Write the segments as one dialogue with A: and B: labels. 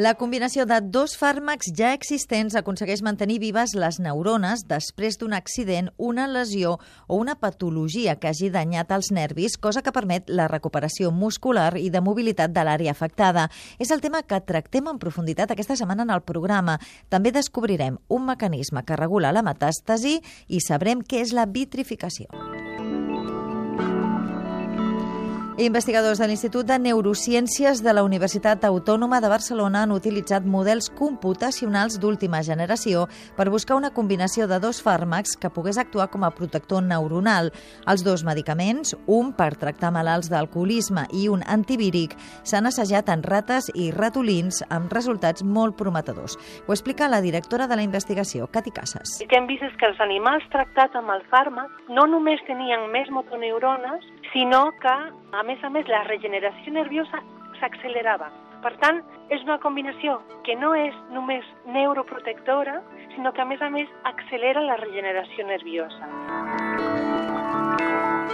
A: La combinació de dos fàrmacs ja existents aconsegueix mantenir vives les neurones després d'un accident, una lesió o una patologia que hagi danyat els nervis, cosa que permet la recuperació muscular i de mobilitat de l'àrea afectada. És el tema que tractem en profunditat aquesta setmana en el programa. També descobrirem un mecanisme que regula la metàstasi i sabrem què és la vitrificació. Investigadors de l'Institut de Neurociències de la Universitat Autònoma de Barcelona han utilitzat models computacionals d'última generació per buscar una combinació de dos fàrmacs que pogués actuar com a protector neuronal. Els dos medicaments, un per tractar malalts d'alcoholisme i un antivíric, s'han assajat en rates i ratolins amb resultats molt prometedors. Ho explica la directora de la investigació, Cati Casas.
B: El que hem vist és que els animals tractats amb el fàrmac no només tenien més motoneurones, sinó que, a més a més, la regeneració nerviosa s'accelerava. Per tant, és una combinació que no és només neuroprotectora, sinó que, a més a més, accelera la regeneració nerviosa.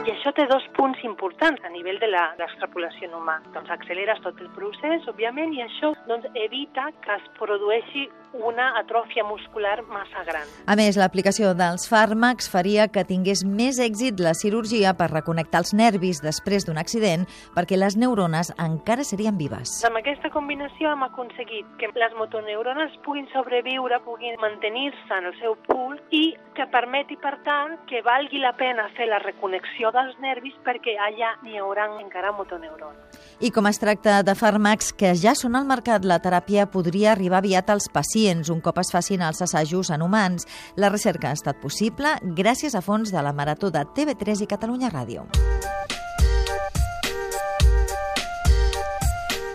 B: I això té dos punts importants a nivell de l'extrapolació en humà. Doncs acceleres tot el procés, òbviament, i això doncs, evita que es produeixi una atròfia muscular massa gran.
A: A més, l'aplicació dels fàrmacs faria que tingués més èxit la cirurgia per reconnectar els nervis després d'un accident perquè les neurones encara serien vives.
B: Amb aquesta combinació hem aconseguit que les motoneurones puguin sobreviure, puguin mantenir-se en el seu pool i que permeti, per tant, que valgui la pena fer la reconnexió dels nervis perquè allà n'hi haurà encara motoneurones.
A: I com es tracta de fàrmacs que ja són al mercat, la teràpia podria arribar aviat als pacients un cop es facin els assajos en humans. La recerca ha estat possible gràcies a fons de la Marató de TV3 i Catalunya Ràdio.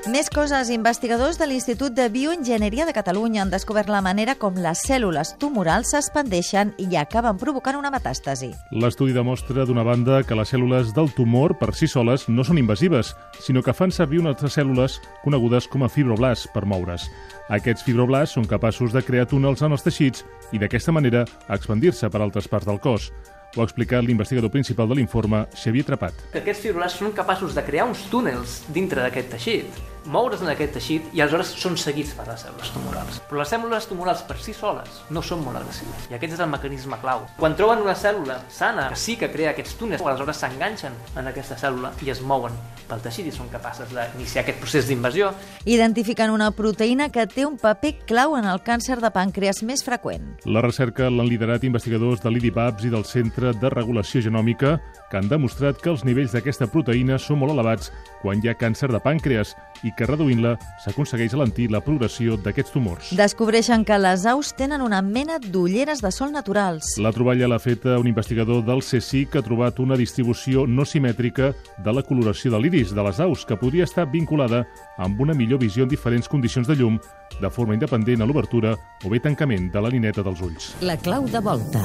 A: Més coses. Investigadors de l'Institut de Bioenginyeria de Catalunya han descobert la manera com les cèl·lules tumorals s'expandeixen i acaben provocant una metàstasi.
C: L'estudi demostra, d'una banda, que les cèl·lules del tumor per si soles no són invasives, sinó que fan servir unes altres cèl·lules conegudes com a fibroblasts per moure's. Aquests fibroblasts són capaços de crear túnels en els teixits i d'aquesta manera expandir-se per altres parts del cos. Ho ha explicat l'investigador principal de l'informe, Xavier Trapat.
D: Aquests fibroblasts són capaços de crear uns túnels dintre d'aquest teixit, moure's en aquest teixit i aleshores són seguits per les cèl·lules tumorals. Però les cèl·lules tumorals per si soles no són molt agressives i aquest és el mecanisme clau. Quan troben una cèl·lula sana que sí que crea aquests túnels, aleshores s'enganxen en aquesta cèl·lula i es mouen pel teixit i són capaces d'iniciar aquest procés d'invasió.
A: Identificant una proteïna que té un paper clau en el càncer de pàncreas més freqüent.
C: La recerca l'han liderat investigadors de l'IDIPAPS i del Centre de Regulació Genòmica que han demostrat que els nivells d'aquesta proteïna són molt elevats quan hi ha càncer de pàncreas i que reduint-la s'aconsegueix alentir la progressió d'aquests tumors.
A: Descobreixen que les aus tenen una mena d'ulleres de sol naturals.
C: La troballa l'ha feta un investigador del CSIC que ha trobat una distribució no simètrica de la coloració de l'iris de les aus que podria estar vinculada amb una millor visió en diferents condicions de llum, de forma independent a l'obertura o bé tancament de la lineta dels ulls.
E: La clau de volta.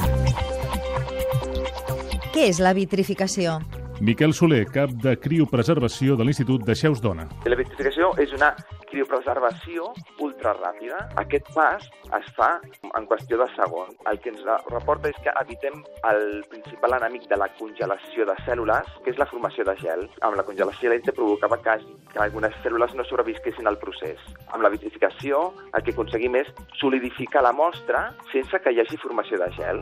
A: Què és la vitrificació?
C: Miquel Soler, cap de criopreservació de l'Institut de Xeus Dona.
F: La vitrificació és una criopreservació ultraràpida. Aquest pas es fa en qüestió de segon. El que ens reporta és que evitem el principal enemic de la congelació de cèl·lules, que és la formació de gel. Amb la congelació lenta provocava que, que algunes cèl·lules no sobrevisquessin al procés. Amb la vitrificació el que aconseguim és solidificar la mostra sense que hi hagi formació de gel.